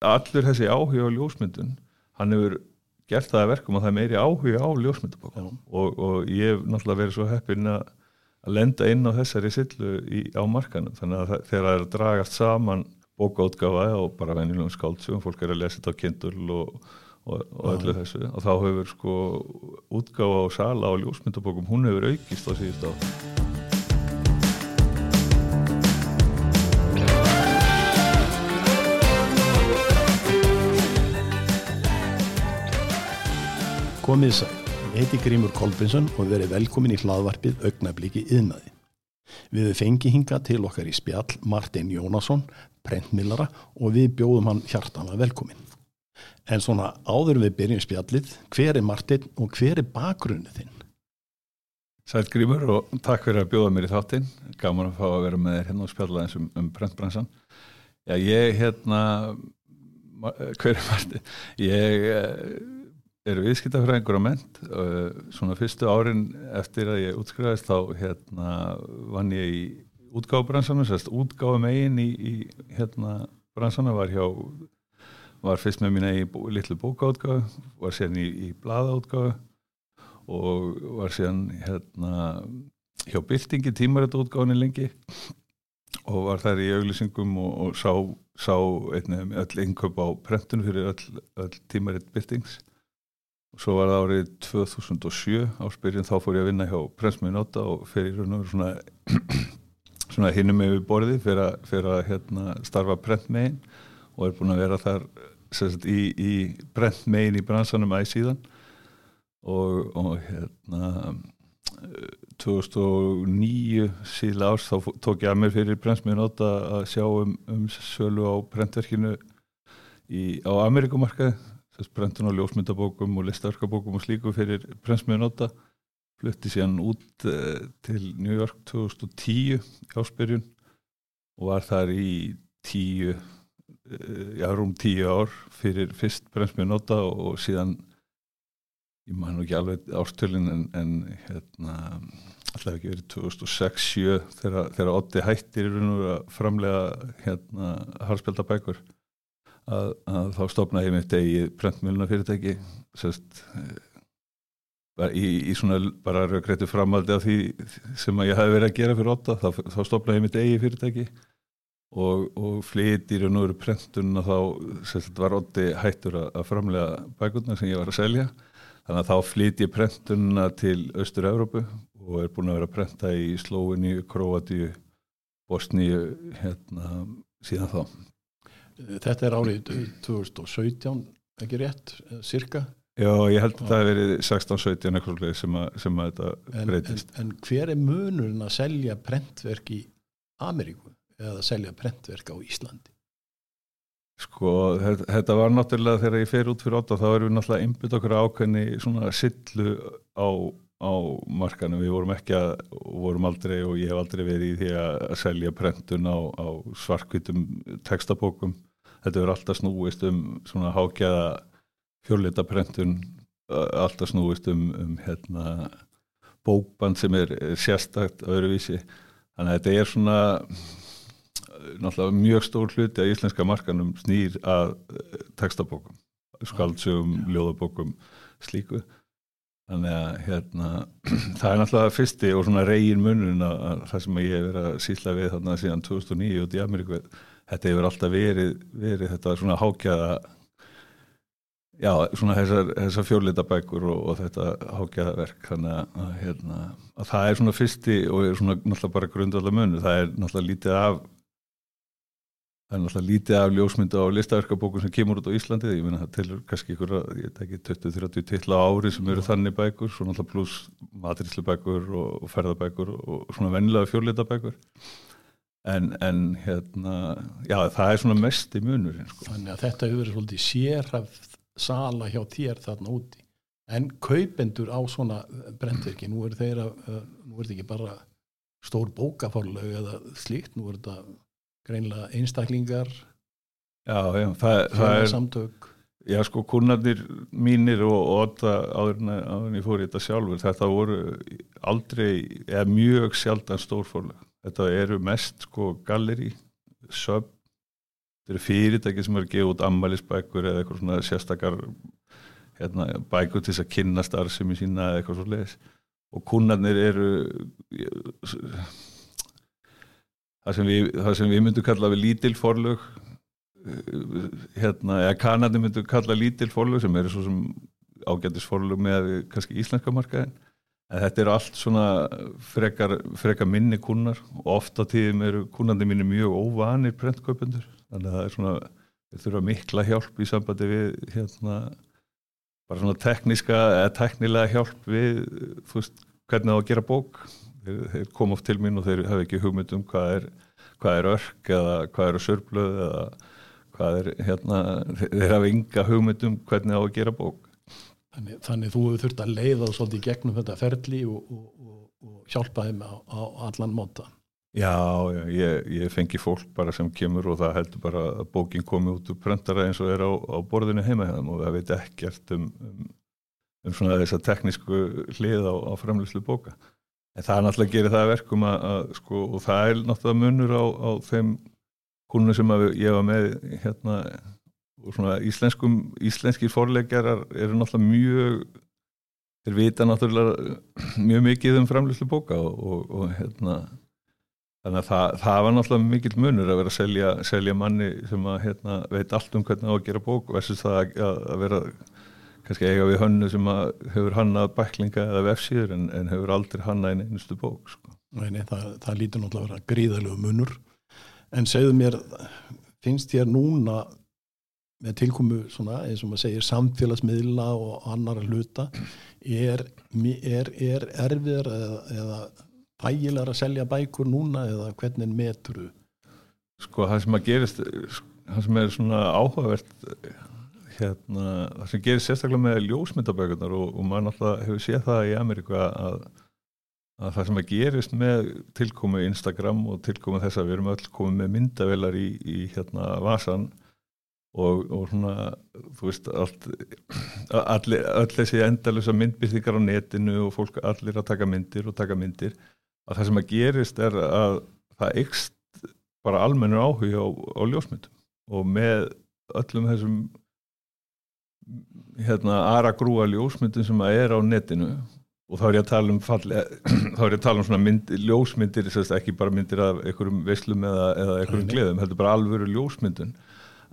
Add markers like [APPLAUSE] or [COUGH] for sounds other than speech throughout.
allur þessi áhuga á ljósmyndun hann hefur gert það að verkum að það er meiri áhuga á ljósmyndabókum. Og, og ég hef náttúrulega verið svo heppin að lenda inn á þessari sillu í, á markanum. Þannig að það, þegar það er að dragast saman bókaútgafa og bara venjulegum skáldsugum, fólk er að lesa þetta á kindul og, og, og öllu þessu og þá hefur sko útgafa og sala á ljósmyndabókum, hún hefur aukist á síðust á Komið sæl, ég heiti Grímur Kolbinsson og verið velkomin í hlaðvarpið augnabliki yðnaði. Við fengi hinga til okkar í spjall Martin Jónasson, prentmillara og við bjóðum hann hjartanlega velkomin. En svona áður við byrjum spjallið, hver er Martin og hver er bakgrunnið þinn? Sæl Grímur og takk fyrir að bjóða mér í þáttinn. Gaman að fá að vera með þér hérna og spjalla eins um, um prentbransan. Já, ég hérna, hver er Martin? Ég er viðskiptafræðingur á ment. Svona fyrstu árin eftir að ég útskrifaðist þá hérna vann ég í útgáfubransanum, sérst útgáfum eigin í, í hérna bransana var hjá, var fyrst með mín eigin bó, litlu bókaútgáfu, var sérn í, í bladaútgáfu og var síðan hérna hjá Bildingi tímarættútgáðinni lengi og var þær í auglýsingum og, og sá, sá einnig öll inköp á prentun fyrir öll, öll tímarætt Bildings og svo var það árið 2007 áspyrjun þá fór ég að vinna hjá Prensmiðnóta og fyrir raun og svona, [CLEARS THROAT] svona hinnum við borði fyrir að, hérna, starfa prentmegin og er búin að vera þar sagt, í, í prentmegin í bransanum æg síðan. Og, og hérna 2009 síðlega árs þá tók ég að mér fyrir Prensmiðnóta að sjá um, um sölu á prentverkinu í, á Amerikumarkaði brentun á ljósmyndabókum og listaverkabókum og slíku fyrir prensmiðunóta flutti síðan út uh, til New York 2010 áspyrjun og var þar í tíu uh, já, rúm tíu ár fyrir fyrst prensmiðunóta og, og síðan ég man ekki alveg ástölin en, en hérna alltaf ekki verið 2006-07 þegar, Otti hættir að framlega hérna harspjaldabækur Að, að þá stopnaði ég mitt eigi prentmjöluna fyrirtæki sérst, í, í svona bara raugrættu framaldi af því sem ég hafi verið að gera fyrir åtta þá, þá stopnaði ég mitt eigi fyrirtæki og, og flytir og nú eru prentuna þá sérst, var åtti hættur að, að framlega bækurna sem ég var að selja. Þannig að þá flyt ég prentuna til Östur-Európu og er búin að vera að prenta í Slóinu, Kroatíu Bosníu hérna síðan þá Þetta er árið 2017, ekki rétt, cirka? Já, ég held að það hefur verið 16-17 eitthvað sem, sem að þetta breytist. En, en hver er munurinn að selja prentverk í Ameríku eða selja prentverk á Íslandi? Sko, þetta var náttúrulega þegar ég fer út fyrir 8 þá erum við náttúrulega einbytt okkur ákveðni svona sillu á, á markanum. Við vorum ekki að, vorum aldrei og ég hef aldrei verið í því að selja prentun á, á svarkvitum textabókum þetta verður alltaf snúist um svona hákjaða fjörleitaprentun alltaf snúist um, um hérna, bókband sem er, er sérstakt öðruvísi. Þannig að þetta er svona náttúrulega mjög stór hluti að íslenska markanum snýr að textabókum skaldsögum, ljóðabókum slíku. Þannig að hérna, [CLEARS THROAT] það er náttúrulega fyrsti og svona reygin munun að það sem ég hef verið að sísla við þarna síðan 2009 út í Ameríku þetta hefur alltaf verið, verið þetta svona hákjaða já, svona þessar, þessar fjórlitabækur og, og þetta hákjaða verk. Þannig að, hérna, að það er svona fyrsti og er svona náttúrulega bara grundvalda munu, það er náttúrulega lítið af það er náttúrulega lítið af ljósmyndu á listaverkabókun sem kemur út á Íslandi, ég minna það tilur kannski ykkur að, ég tek ekki 20-30 tilla ári sem eru þannig bækur, svo náttúrulega pluss matríslubækur og, og ferðabækur og svona vennilega fjórlitabækur En, en hérna, já það er svona mest í munurinn sko. Þannig að þetta hefur verið svolítið sérhæft sala hjá þér þarna úti. En kaupendur á svona brentverki, nú er þeirra, nú er þetta ekki bara stór bókafárlög eða slíkt, nú er þetta greinlega einstaklingar, já, já, það, það er samtök. Já sko, kurnarnir mínir og, og þetta áður en ég fór í þetta sjálfur, þetta voru aldrei, eða mjög sjaldan stórfórlega þetta eru mest sko galleri sub, þetta eru fyrirtæki sem er að gefa út ammælisbækur eða eitthvað svona sérstakar hérna, bækur til þess að kynna starfsemi sína eða eitthvað svo leiðis og kunnarnir eru það sem við, við myndum kalla við lítil forlög hérna, eða kanadi myndum kalla lítil forlög sem eru svo sem ágættis forlög með kannski íslenska markaðin en þetta eru allt svona frekar, frekar minni kunnar og ofta tíðum eru kunnandi minni mjög óvanir prentköpundur þannig að það er svona, þeir þurfa mikla hjálp í sambandi við hérna bara svona tekníska eða teknilega hjálp við þú veist, hvernig það á að gera bók. Þeir, þeir koma oft til mín og þeir hafa ekki hugmynd um hvað er, hvað er örk eða hvað eru sörblöð eða hvað er hérna, þeir hafa ynga hugmynd um hvernig það á að gera bók Þannig, þannig þú hefur þurft að leiða svolítið gegnum þetta ferli og, og, og, og hjálpa þeim á, á allan móta. Já, ég, ég fengi fólk bara sem kemur og það heldur bara að bókin komi út úr prentara eins og er á, á borðinu heima hefðum og það veit ekkert um, um, um svona þess að teknísku hlið á, á framlýslu bóka. En það er náttúrulega að gera það verkum að, að sko, og það er náttúrulega munur á, á þeim kúnum sem ég var með hérna og svona íslenskum, íslenskir forleikjarar eru náttúrulega mjög þeir vita náttúrulega mjög mikið um framlýslu bóka og, og, og hérna þannig að það, það var náttúrulega mikill munur að vera að selja, selja manni sem að hérna, veit allt um hvernig á að gera bók versus það að, að vera kannski eiga við hönnu sem að hefur hannað bæklinga eða vefsíður en, en hefur aldrei hannað einn einustu bók sko. Nei, nei, það, það lítur náttúrulega að vera gríðalegu munur en segðu mér finnst þér núna með tilkomu svona, eins og maður segir samfélagsmiðla og annar hluta er, er, er erfiðar eða, eða þægilegar að selja bækur núna eða hvernig meturu? Sko það sem að gerist það sem er svona áhugavert hérna, það sem gerist sérstaklega með ljósmyndabækunar og, og maður náttúrulega hefur séð það í Ameríka að, að það sem að gerist með tilkomu Instagram og tilkomu þess að við erum öll komið með myndavelar í, í hérna vasan og, og svona þú veist allt, allir, þessi endalusa myndbyrðingar á netinu og fólk allir að taka myndir og taka myndir. Að það sem að gerist er að það ykst bara almennur áhuga á, á ljósmyndum og með öllum þessum hérna aðra grúa ljósmyndum sem að er á netinu og þá er ég að tala um falli, [CLEARS THROAT] þá er ég að tala um svona mynd, ljósmyndir, ekki bara myndir af einhverjum veislum eða, eða einhverjum gleðum, heldur bara alvöru ljósmyndun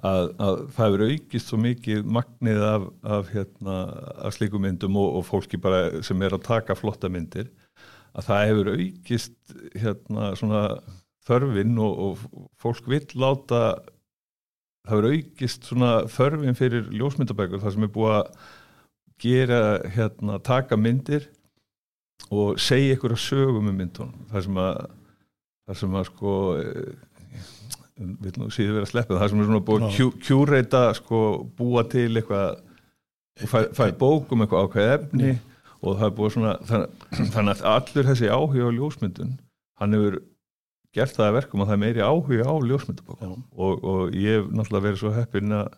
að, að það hefur aukist svo mikið magnið af, af, hérna, af slíku myndum og, og fólki sem er að taka flotta myndir að það hefur aukist hérna, svona þörfin og, og fólk vil láta það hefur aukist svona þörfin fyrir ljósmyndabækur það sem er búið að gera hérna, taka myndir og segja ykkur að sögum um myndunum það sem að það sem að sko vil nú síður vera að sleppa það sem er svona búið að kjúreita sko, búa til eitthvað fæ, fæ bókum eitthvað ákveð efni og það er búið svona þannig, þannig að allur þessi áhuga á ljósmyndun hann hefur gert það að verkum að það er meiri áhuga á ljósmyndabókum. Og, og ég hef náttúrulega verið svo heppin að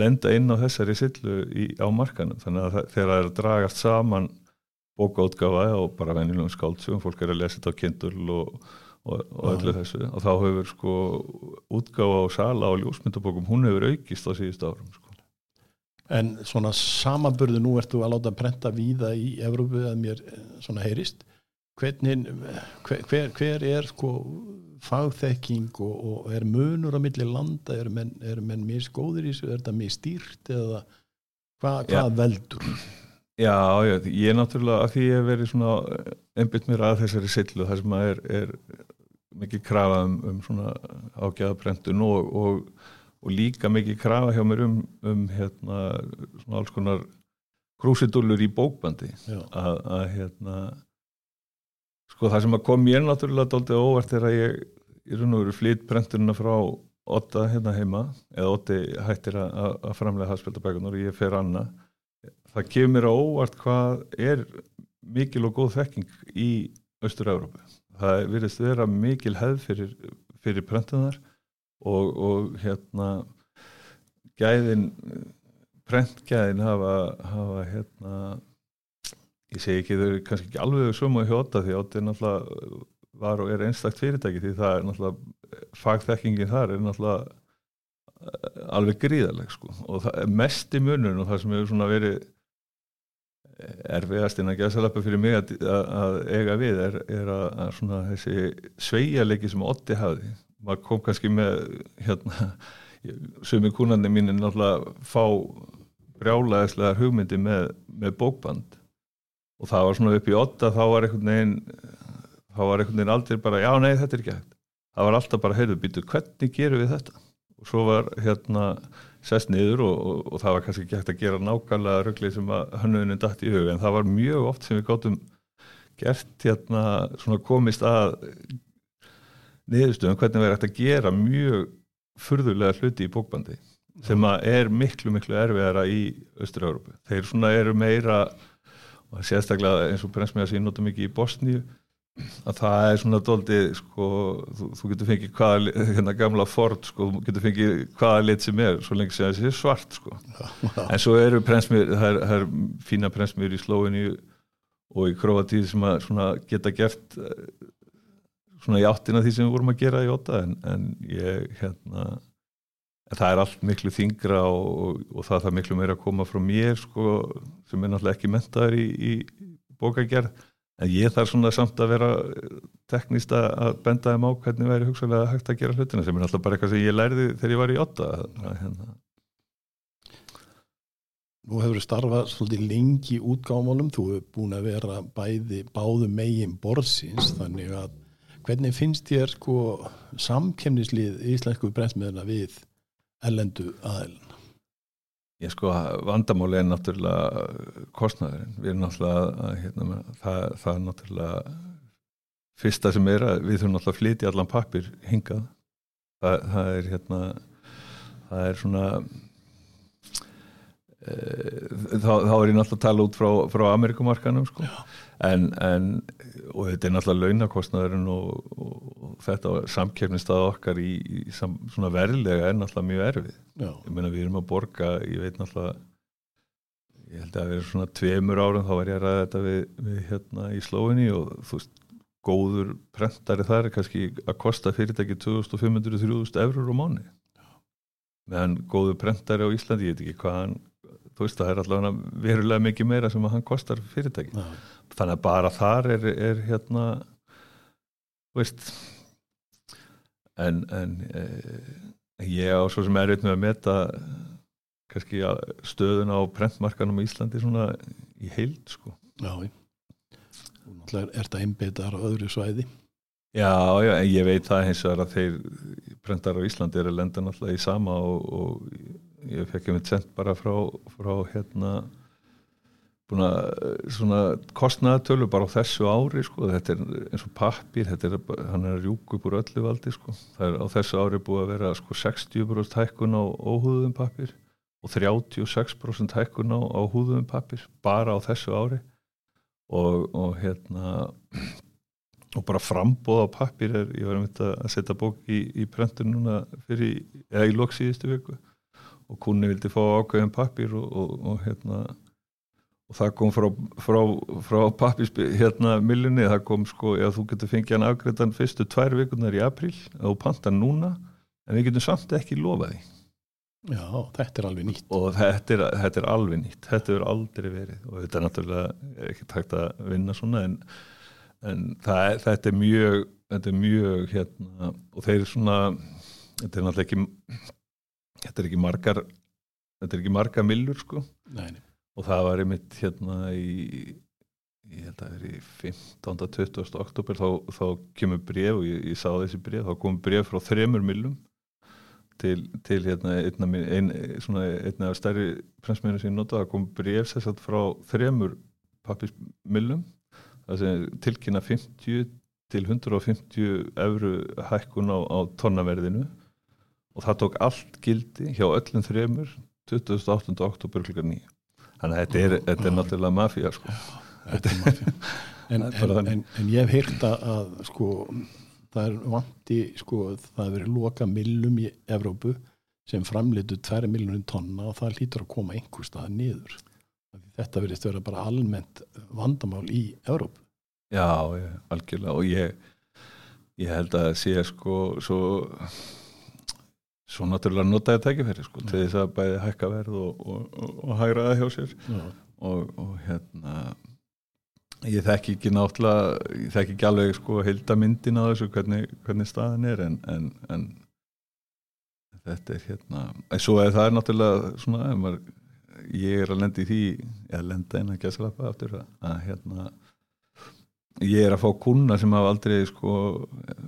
lenda inn á þessari sillu í, á markanum. Þannig að það, þegar það er að dragast saman bókaútgafa og bara venjulegum skáldsugum, fólk er að lesa þetta á kindul og og, og öllu þessu. Og þá hefur sko útgáfa á sala og ljósmyndabókum hún hefur aukist á síðust árum sko. En svona samanburðu nú ertu að láta prenta víða í Evrópu að mér eh, svona heyrist. Hvernig, hver, hver, hver er sko fagþekking og, og er munur á milli landa, er menn, menn mér skóður í þessu, er þetta mér stýrt eða hvað hva veldur? Já, já, ég er náttúrulega að því ég hef verið svona einbytt mér að þessari sillu þar sem að er, er mikið krafa um, um svona ágæðaprentun og, og, og líka mikið krafa hjá mér um, um hérna, svona alls konar krúsidullur í bókbandi. Að, hérna sko það sem að kom ég náttúrulega doldið óvart er að ég í raun og veru flýtt prentununa frá Otta hérna heima eða Otti hættir að, að framlega hafspildabækunar og ég fer annað það kemur mér á óvart hvað er mikil og góð þekking í Östur-Európa það virðist vera mikil hefð fyrir, fyrir prentunar og, og hérna gæðin prentgæðin hafa, hafa hérna ég segi ekki þau eru kannski ekki alveg svömu að hjóta því átti náttúrulega var og er einstakt fyrirtæki því það er náttúrulega fagþekkingin þar er náttúrulega alveg gríðaleg sko. Og mest í munun og það sem hefur svona verið erfiðast innan gæðsalappa fyrir mig að, að, að eiga við er, er að, að svona þessi sveigjalegi sem Otti hafði. Maður kom kannski með hérna, sumi kúnandi mín er náttúrulega fá brjálaðislega hugmyndi með, með bókband. Og það var svona upp í Otta þá var einhvern veginn þá var einhvern veginn aldrei bara já nei þetta er ekki hægt. Það var alltaf bara heyrðu býtu hvernig gerum við þetta? Og svo var hérna sest niður og, og, og það var kannski ekki hægt að gera nákvæmlega rögli sem að hannuðinu dætt í hug en það var mjög oft sem við gáttum gert hérna svona komist að niðurstöðum hvernig við erum hægt að gera mjög furðulega hluti í bókbandi sem að er miklu miklu erfiðara í Östur-Európu. Þeir svona eru meira og sérstaklega eins og brensmiða sín notum ekki í Bosníu að það er svona doldið sko, þú, þú getur fengið hvaða hérna gamla Ford sko, þú getur fengið hvaða lit sem er, svo lengi sem það sé svart sko. en svo eru prensmir það það er fína prensmir í Slóinu og í Kroatíð sem að geta gert eh, svona í áttina því sem við vorum að gera í óta en, en ég hérna það er allt miklu þingra og, og, og það er miklu meira að koma frá mér sko, sem er náttúrulega ekki mentaður í, í bókagerð en ég þarf svona samt að vera teknist að benda þeim á hvernig væri hugsalega hægt að gera hlutina sem er alltaf bara eitthvað sem ég lærði þegar ég var í åtta hérna. Nú hefur þú starfað svolítið lengi útgámálum, þú hefur búin að vera bæði báðu megin borðsins þannig að hvernig finnst þér sko samkemnislið íslensku brensmiðuna við ellendu aðeilin? Ég sko vandamáli er náttúrulega kostnæðurinn, við erum náttúrulega hérna, það, það er náttúrulega fyrsta sem er að við þurfum náttúrulega að flytja allan pappir hingað. Það, það er hérna það er svona þá, þá er ég náttúrulega að tala út frá, frá Amerikumarkanum sko. En, en og þetta er náttúrulega launakostnæðurinn og, og, og þetta samkefnist að okkar í, í sam, svona verðilega er náttúrulega mjög erfið. Já. ég meina við erum að borga ég veit náttúrulega ég held að við erum svona tveimur árum þá var ég að ræða þetta við, við hérna í Slóinni og þú veist góður prentari þar er kannski að kosta fyrirtæki 2500-3000 eurur á mánu meðan góður prentari á Íslandi, ég veit ekki hvað hann þú veist það er allavega verulega mikið meira sem að hann kostar fyrirtæki Já. þannig að bara þar er, er hérna þú veist en, en e, ég á svo sem er auðvitað með að meta kannski stöðun á prentmarkanum í Íslandi svona í heild sko Já, er þetta einbeitar á öðru svæði? Já, já, en ég veit það hins vegar að þeir prentar á Íslandi er að lenda náttúrulega í sama og, og ég fekk ég mitt sendt bara frá, frá hérna búin að svona kostnaðatölu bara á þessu ári sko, þetta er eins og pappir er, hann er rjúk upp úr öllu valdi sko. það er á þessu ári búið að vera sko 60% hækkun á óhúðum pappir og 36% hækkun á, á húðum pappir bara á þessu ári. Og, og hérna og bara frambóð á pappir er, ég var að mynda að setja bók í, í prentun núna fyrir, eða í loksíðistu viku og kunni vildi fá ákveðin pappir og, og, og hérna og það kom frá, frá, frá pappispi hérna millinni, það kom sko ef þú getur fengið hann afgriðan fyrstu tvær vikunar í april, þá panta núna en við getum samt ekki lofaði Já, þetta er alveg nýtt. Og þetta er, þetta er alveg nýtt. Þetta er aldrei verið. Og þetta er náttúrulega ekki takt að vinna svona en, en það, þetta er mjög þetta er mjög hérna og þeir svona þetta er náttúrulega ekki þetta er ekki margar þetta er ekki marga millur sko Nei, nei og það var einmitt hérna í ég held að það er í 15. 20. oktober þá, þá kemur bref og ég, ég sá þessi bref, þá kom bref frá þremur millum til, til hérna einna, ein, svona, einna stærri prensmennir sem ég nota, það kom bref sérsagt frá þremur pappismillum tilkynna 50 til 150 eurru hækkun á, á tonnaverðinu og það tók allt gildi hjá öllum þremur 28. oktober kl. 9 þannig að þetta er, þetta er náttúrulega mafíja sko. [LAUGHS] en, en, en, en ég hef heyrt að sko, það er vanti sko, það hefur verið loka millum í Evrópu sem framleitu 2 miljónum tonna og það lítur að koma einhver stað niður þetta verðist vera bara almennt vandamál í Evrópu Já, algjörlega og ég, ég held að sé sko svo svo náttúrulega notaði tækifæri sko, til þess að bæði hækka verð og, og, og, og hægra það hjá sér. Og, og hérna ég þekki ekki náttúrulega ég þekki ekki alveg sko heildamyndin á þessu hvernig, hvernig staðan er en, en, en þetta er hérna svo er það er náttúrulega svona maður, ég er að lenda í því eða lenda inn að gæsa lappa aftur að, að hérna ég er að fá kuna sem hafa aldrei sko,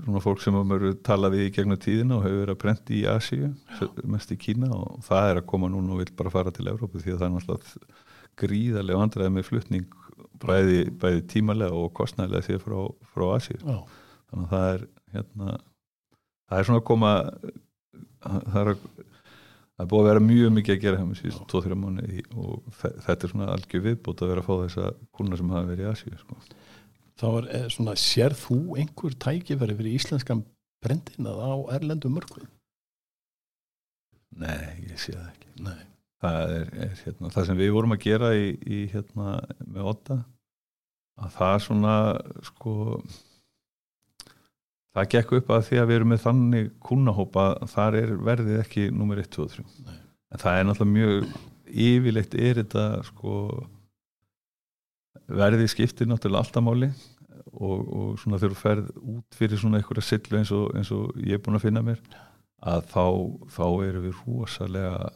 svona fólk sem hafa verið talað við í gegnum tíðina og hefur verið að brenda í Asíu, mest í Kína og það er að koma núna og vil bara fara til Evrópu því að það er náttúrulega gríðarlega vandræði með flutning bæði, bæði tímalega og kostnælega því frá, frá Asíu. Þannig að það er hérna það er svona að koma það er, að, það er búið að vera mjög mikið að gera hjá mig síðust 2-3 mánu og þe- þetta er svona algjör viðbútt að vera að fá þessa kuna sem hafa verið í Asíu sko. Þá er eh, svona, sér þú einhver tækifæri fyrir íslenskan brendinað á erlendu mörgum? Nei, ég sé það ekki Nei. það er, er hérna, það sem við vorum að gera í, í hérna með Otta að það svona sko það gekk upp að því að við erum með þannig kúnahópa þar er verðið ekki nummer 1, 2 og 3 Nei. en það er náttúrulega mjög yfirleitt er þetta sko verðið skiptir náttúrulega alltaf máli og, og svona þegar þú ferð út fyrir svona einhverja sillu eins eins og ég er búin að finna mér að þá, þá erum við rosalega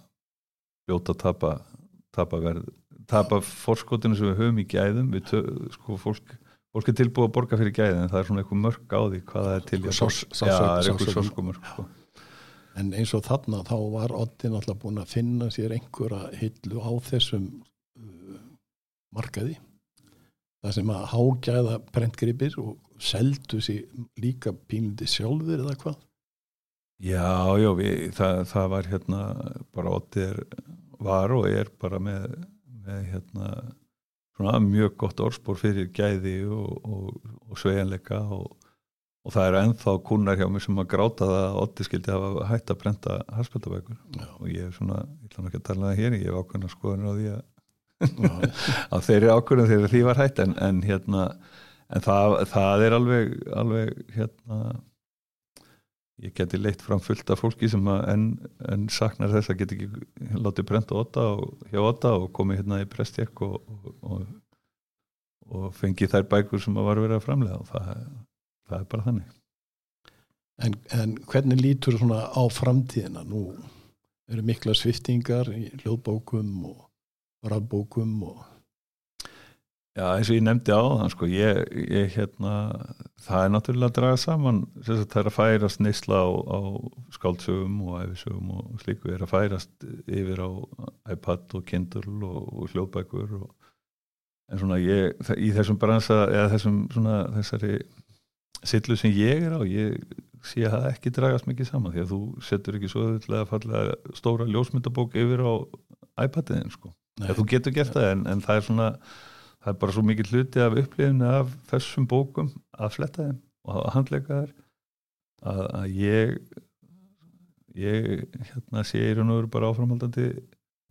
fljóta að tapa, tapa verð tapa forskotinu sem við höfum í gæðum við sko fólk fólk er tilbúið að borga fyrir gæðin en það er svona eitthvað mörg á því hvað það er til það er eitthvað sáskumörg sko. En eins og þarna þá var Oddi náttúrulega búin að finna sér einhverja hillu á þessum uh, markaði. Það sem að hágæða brentgripir og seldu sér líka pínlindi sjálfur eða hvað. Já, já, við, það, það var hérna bara Otti er, var og er bara með, með hérna svona mjög gott orðspor fyrir gæði og, og, og sveigjanleika og, og það eru ennþá kunnar hjá mér sem að gráta það að Otti skildi hafa hætt að brenda harspöldabækur og ég er svona, ég ætla ekki að tala um það hér ég hef ákveðna skoðanir á því að, að þeirri ákveðna þegar því var hætt en, en hérna en það, það er alveg, alveg hérna ég geti leitt fram fullt af fólki sem að en, saknar þess að geti ekki látið brenda Otta og, hjá Otta og komið hérna í prestjekk og, og, og, og fengið þær bækur sem var verið að framlega og það, það er bara þannig en, en hvernig lítur svona á framtíðina? Nú eru mikla sviftingar í hljóðbókum og rafbókum og Já, eins og ég nefndi á þann sko, ég, ég hérna það er náttúrulega að draga saman þess að það er að færast neysla á, á skáldsögum og æfisögum og slíku er að færast yfir á iPad og Kindle og, og hljóðbækur og, en svona ég, í þessum bransa eða þessum svona þessari sillu sem ég er á ég sé að það ekki dragast mikið saman því að þú setur ekki svo auðvitað að falla stóra ljósmyndabók yfir á iPadiðin sko Já, þú getur gert það en, en það er svona það er bara svo mikið hluti af upplifinu af þessum bókum að fletta þeim og að handleika þær að, að ég ég hérna sé í raun og veru bara áframhaldandi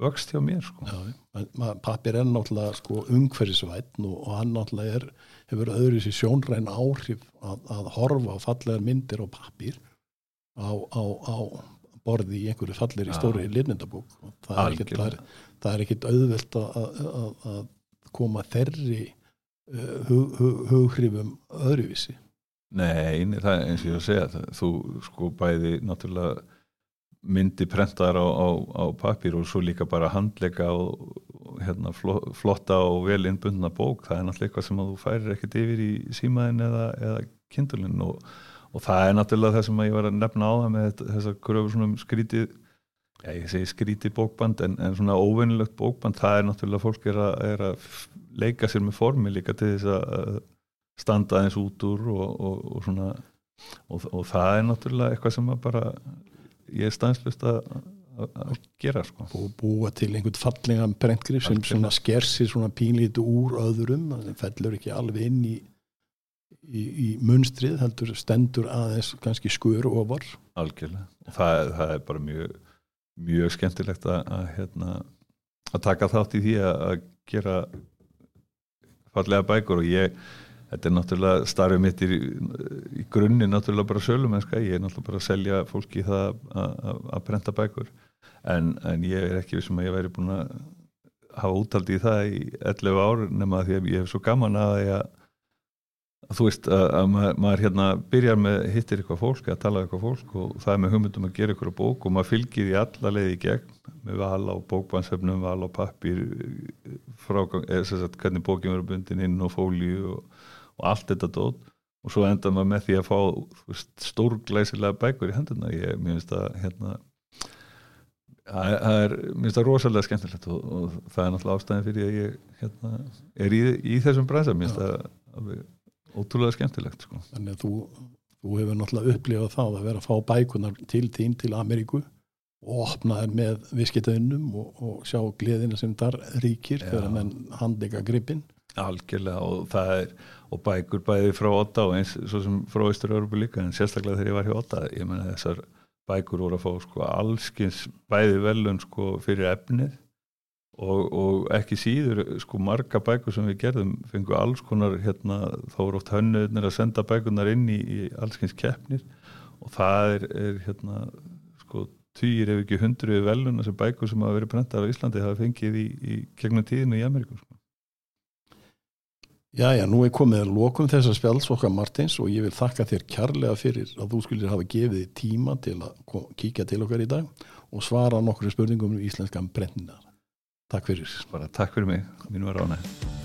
vöxt hjá mér sko. Pappir er náttúrulega sko umhverfisvætn og, og hann náttúrulega er, hefur öðru sér sjónræn áhrif að, að horfa á fallegar myndir og pappir á, á, á borði í einhverju fallir í stóri lirnindabók og það er ekkit, það er, það er ekkit auðvelt að, að, að koma þeirri uh, hug, hug, hughrifum öðruvísi. Nei, það er eins og ég að segja það, þú sko bæði náttúrulega myndi prentaðar á, á, á pappir og svo líka bara handleika og, og hérna, flo- flotta og vel innbundna bók, það er náttúrulega eitthvað sem þú færir ekkert yfir í símaðin eða, eða kindulinn og, og það er náttúrulega það sem að ég var að nefna á það með þetta- þessar kröfur svona um skrítið já, ég segi skrítið bókband en, en svona óvennilegt bókband, það er náttúrulega fólk er að, er að leika sér með formi líka til þess að að standa aðeins út úr og, og, og svona og, og það er náttúrulega eitthvað sem að bara ég er stanslust að, að, að gera sko. og búa til einhvern fallegan brentgrif sem sker sér svona pínlítu úr öðrum, það fellur ekki alveg inn í, í, í munstrið, heldur stendur aðeins kannski skur ofar. Algjörlega. Það, það er bara mjög mjög skemmtilegt að, að, hérna, að taka þátt í því að, að gera fallega bækur. Og ég þetta er náttúrulega starfið mitt í, í grunni náttúrulega bara sölumennska. Ég er náttúrulega bara að selja fólki það að brenda bækur. En, en ég er ekki vissum að ég væri búin að hafa útaldi í það í 11 ár nema því að ég hef svo gaman að ég að þú veist að, að maður, maður hérna byrjar með hittir eitthvað fólk að tala eitthvað fólk og það er með hugmyndum að gera eitthvað bók og maður fylgir í alla leiði í gegn með val á bókbannsefnum, val á pappir frágang, eða þess að hvernig bókin verður bundin inn og fólíu og, og allt þetta dót. Og svo enda maður með því að fá veist, stórglæsilega bækur í hendurna ég finnst að hérna það er, mér finnst það rosalega skemmtilegt og, og það er náttúrulega ástæðin fyrir að ég hérna, er í, í þessum bræsa mér finnst það ótrúlega skemmtilegt sko. Þannig að þú, þú hefur náttúrulega upplifað þá að vera að fá bækunar til þín til Ameríku og opna þær með viskitaunum og, og sjá gleðina sem þar ríkir þegar menn handleika gripin Algjörlega og það er og bækur bæði frá Óta og eins svo sem frá Ístur-Európa líka en sérstaklega þegar ég var hjá Óta ég menna þessar bækur voru að fá sko allskins bæði velun sko fyrir efnið og, og ekki síður sko marga bækur sem við gerðum fengu alls konar hérna þá voru oft hönnuðnir að senda bækunar inn í, í allskins keppnir og það er, er hérna sko týr ef ekki hundru velun þessi bækur sem hafa verið brendar á Íslandi hafa fengið í, í gegnum tíðinu í Ameríku sko. Já, já, nú er komið að lokum þessar spjáls okkar Martins og ég vil þakka þér kærlega fyrir að þú skulir hafa gefið tíma til að kíkja til okkar í dag og svara nokkru spurningum um íslenskan brenninar. Takk fyrir. Bara takk fyrir mig, mínu var ánæg.